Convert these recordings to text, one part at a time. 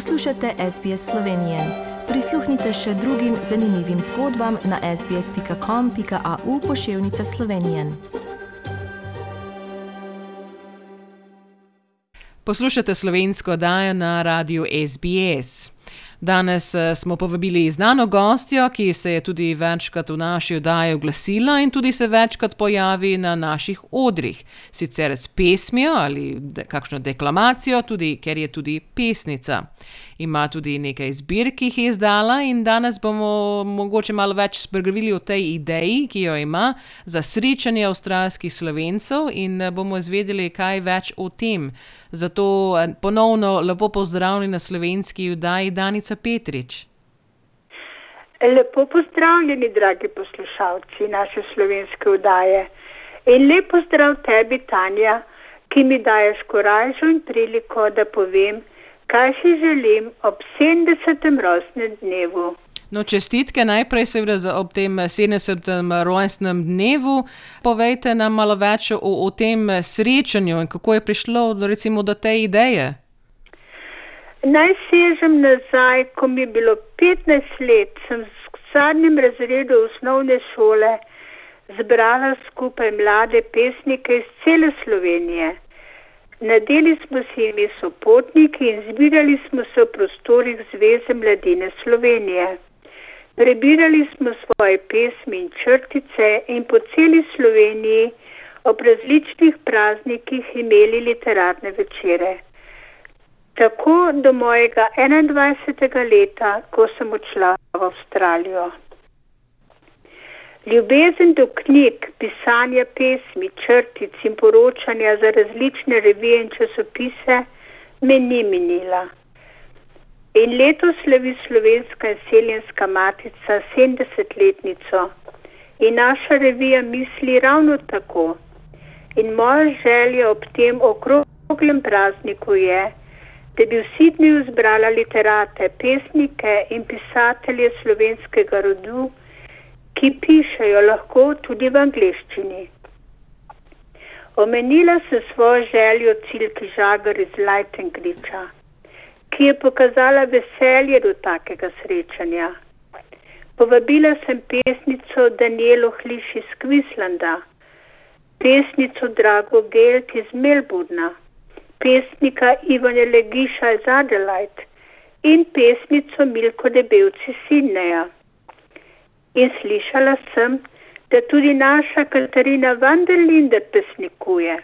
Poslušate SBS Slovenije. Prisluhnite še drugim zanimivim zgodbam na sbsp.com.au pošiljka Slovenije. Poslušate slovensko oddajo na radiju SBS. Danes eh, smo povabili znano gostjo, ki se je tudi večkrat v naši oddaji oglasila in tudi se večkrat pojavi na naših odrih. Sicer s pesmijo ali de, kakšno deklamacijo, tudi ker je tudi pesnica. Ima tudi nekaj zbirk, ki jih je izdala, in danes bomo mogoče malo več spregovorili o tej ideji, ki jo ima za srečanje avstralskih slovencev, in eh, bomo izvedeli kaj več o tem. Zato eh, ponovno lepo pozdravljeni na slovenski vdaji Danica Petrič. Lepo pozdravljeni, dragi poslušalci naše slovenske vdaje. In lepo zdrav tebi, Tanja, ki mi daješ koražo in priliko, da povem, kaj si želim ob 70. rojstnem dnevu. No, čestitke najprej, seveda, ob tem 70. rojstnem dnevu. Povejte nam malo več o, o tem srečanju in kako je prišlo recimo, do te ideje. Naj sežem nazaj, ko mi je bilo 15 let, sem v zadnjem razredu osnovne šole zbrala skupaj mlade pesnike iz cele Slovenije. Nadeli smo si ime sopotniki in zbirali smo se v prostorih Zveze mladine Slovenije. Prebirali smo svoje pesmi in črtice in po celi Sloveniji ob različnih praznikih imeli literarne večere. Tako do mojega 21. leta, ko sem odšla v Avstralijo. Ljubezen do knjig, pisanja pesmi, črtic in poročanja za različne revije in časopise me ni minila. In letos slavi slovenska in seljenska matica 70-letnico in naša revija misli ravno tako. In moja želja ob tem okroglem prazniku je, da bi v Sidniju zbrala literate, pesnike in pisatelje slovenskega rodu, ki pišejo lahko tudi v angleščini. Omenila sem svojo željo Cilki Žagar iz Lajtengriča, ki je pokazala veselje do takega srečanja. Povabila sem pesnico Danielo Hliš iz Kvislanda, pesnico Drago Gelt iz Melburna, pesnika Ivane Legiša iz Adelaide in pesnico Milko Debevci Sidneja. In slišala sem, da tudi naša Katarina Vanderlinde pesnikuje.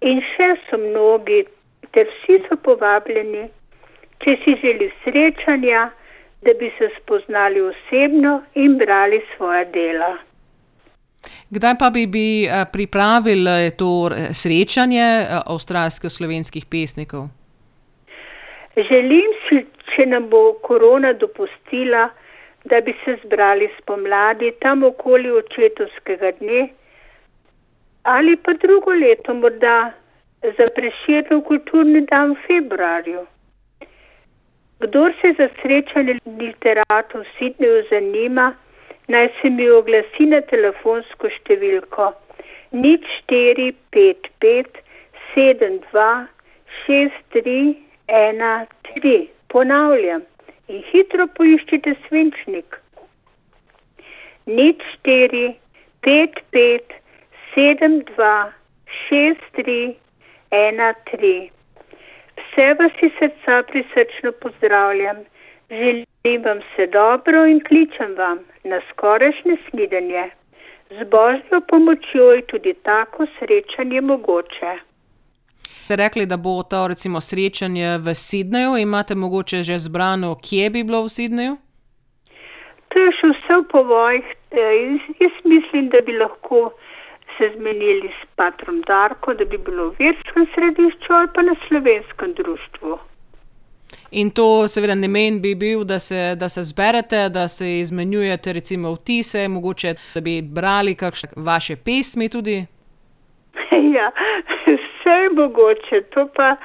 In še so mnogi, ter vsi so povabljeni, če si želi srečanja, da bi se spoznali osebno in brali svoje dela. Kdaj pa bi, bi pripravili to srečanje avstralsko-slovenskih pesnikov? Želim si, če nam bo korona dopustila, da bi se zbrali spomladi tam okoli očetovskega dne ali pa drugo leto morda za preširno kulturni dan v februarju. Kdor se za srečanje literatov v Sidneju zanima, naj se mi oglasi na telefonsko številko nič štiri pet pet sedem dva šest tri ena tri. Ponavljam in hitro poiščite svinčnik. Nič štiri, pet, pet, sedem, dva, šest, tri, ena, tri. Vse vas iz srca prisrčno pozdravljam, želim vam vse dobro in kličem vam na skorajšnje snidenje. Z božjo pomočjo je tudi tako srečanje mogoče. Ste rekli, da bo to recimo srečanje v Sidneju, imate mogoče že zbrano, kje bi bilo v Sidneju? To je še vse v povojih. Jaz mislim, da bi lahko se zmenili s patrom Darko, da bi bilo v verskem središču ali pa na slovenskem društvu. In to seveda namen bi bil, da se, da se zberete, da se izmenjujete recimo vtise, mogoče da bi brali kakšne vaše pesmi tudi. Ja, vse je mogoče, to pa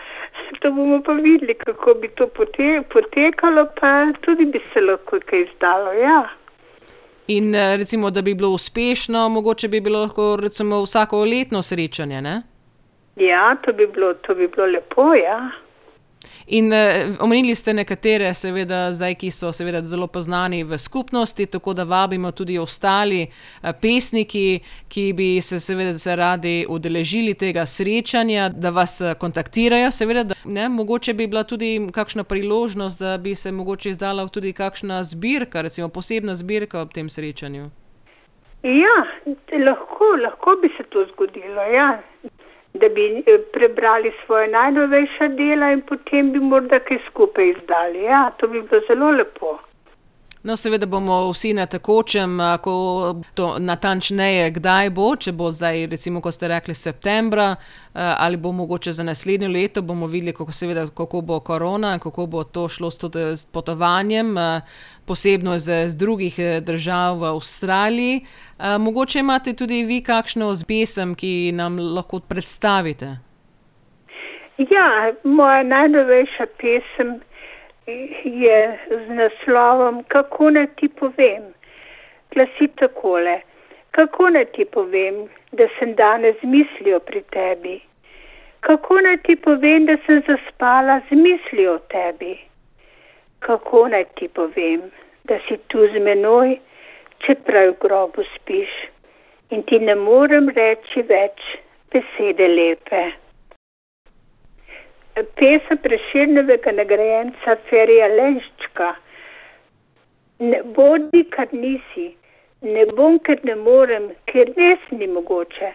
to bomo pa videli, kako bi to pote, potekalo, pa tudi bi se lahko kaj izdalo. Ja. In recimo, da bi bilo uspešno, mogoče bi bilo lahko recimo vsako letno srečanje, ne? Ja, to bi bilo, to bi bilo lepo, ja. In uh, omenili ste nekatere, seveda, zdaj, ki so seveda zelo poznani v skupnosti, tako da vabimo tudi ostali uh, pesniki, ki bi se seveda se radi udeležili tega srečanja, da vas uh, kontaktirajo. Seveda, da, ne, mogoče bi bila tudi kakšna priložnost, da bi se mogoče izdala tudi kakšna zbirka, recimo posebna zbirka ob tem srečanju. Ja, lahko, lahko bi se to zgodilo. Ja da bi eh, prebrali svoje najnovejša dela in potem bi morda kaj skupaj izdali. Ja, to bi bilo zelo lepo. No, seveda bomo vsi na tekočem, ko to natančneje, kdaj bo, če bo zdaj, recimo, kot ste rekli, septembra ali bo mogoče za naslednje leto, bomo videli, kako, seveda, kako bo korona kako bo to šlo s, tudi, s potovanjem, posebno iz, iz drugih držav v Avstraliji. Mogoče imate tudi vi kakšno zbesem, ki nam lahko predstavite. Ja, moja najnovejša pesem je z naslovom Kako naj ti povem? Glasi takole: Kako naj ti povem, da sem danes z mislijo pri tebi? Kako naj ti povem, da sem zaspala z mislijo o tebi? Kako naj ti povem, da si tu z menoj, čeprav v grobu spiš in ti ne morem reči več besede lepe? Pesem preširnega nagrajenca Ferija Lenščka. Ne bodi, kar nisi, ne bom, ker ne morem, ker res ni mogoče.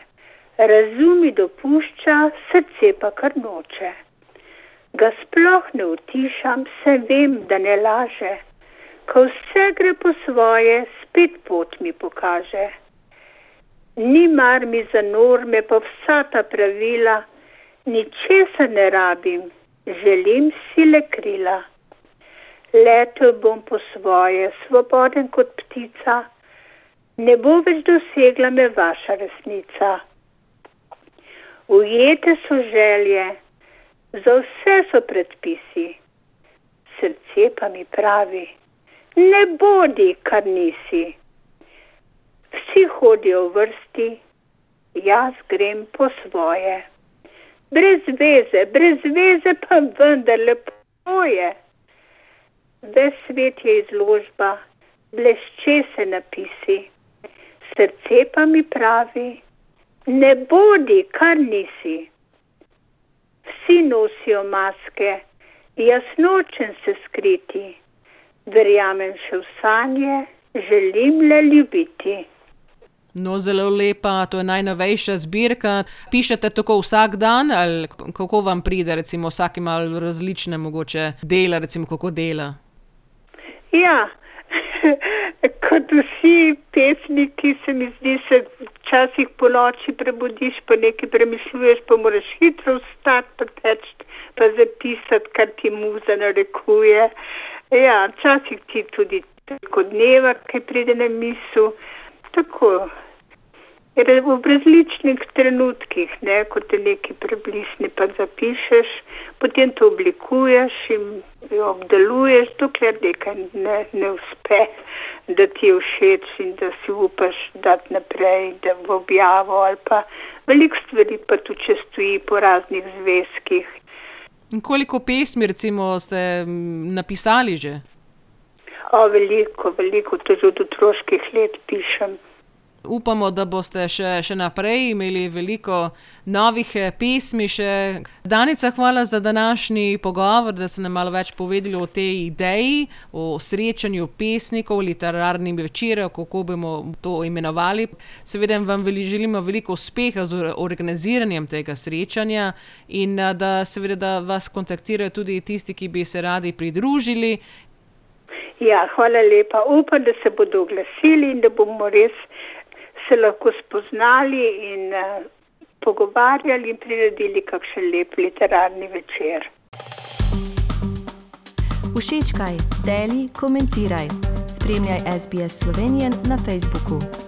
Razumi dopušča, srce pa kar noče. Ga sploh ne utišam, se vem, da ne laže. Ko vse gre po svoje, spet pot mi pokaže. Ni mar mi za norme, pa vsa ta pravila, ničesar ne rabim, želim si le krila. Letel bom po svoje, svoboden kot ptica, ne bo več dosegla me vaša resnica. Ujete so želje, za vse so predpisi, srce pa mi pravi, ne bodi, kar nisi. Vsi hodijo v vrsti, jaz grem po svoje brez veze, brez veze pa vendar lepo je. Ves svet je izložba, blešče se napisi, srce pa mi pravi, ne bodi, kar nisi. Vsi nosijo maske, jaz nočem se skriti, verjamem še v sanje, želim le ljubiti. No, zelo lepa, to je najnovejša zbirka. Pišete tako vsak dan, ali kako vam pride, recimo, vsak ima različne mogoče dela, recimo, kako dela? Ja, kot vsi pesniki, se mi zdi, se včasih po noči prebudiš, pa nekaj premišljuješ, pa moraš hitro vstati, pa teči, pa zapisati, kar ti muza narekuje. Ja, včasih ti tudi kot dneva, ki pride na misel. Tako. V različnih trenutkih, ne, ko te nekaj preblisne, pa zapišeš, potem to oblikuješ in obdeluješ, dokler nekaj ne, ne uspe, da ti je všeč in da si upaš dati naprej, da v objavo ali pa veliko stvari pa tu če stoji po raznih zvezkih. In koliko pesmi recimo ste napisali že? O, veliko, veliko, tudi od otroških let pišem. Upamo, da boste še, še naprej imeli veliko novih pesmi. Še. Danica, hvala za današnji pogovor, da ste nam malo več povedali o tej ideji, o srečanju pesnikov, literarnim večerjem, kako bomo to imenovali. Seveda vam veli, želimo veliko uspeha z organiziranjem tega srečanja in da, seveda, da vas kontaktirajo tudi tisti, ki bi se radi pridružili. Ja, hvala lepa. Upam, da se bodo oglasili in da bomo res se lahko spoznali in uh, pogovarjali in priredili kakšen lep literarni večer. Všečkaj, deli, komentiraj. Spremljaj SBS Slovenijo na Facebooku.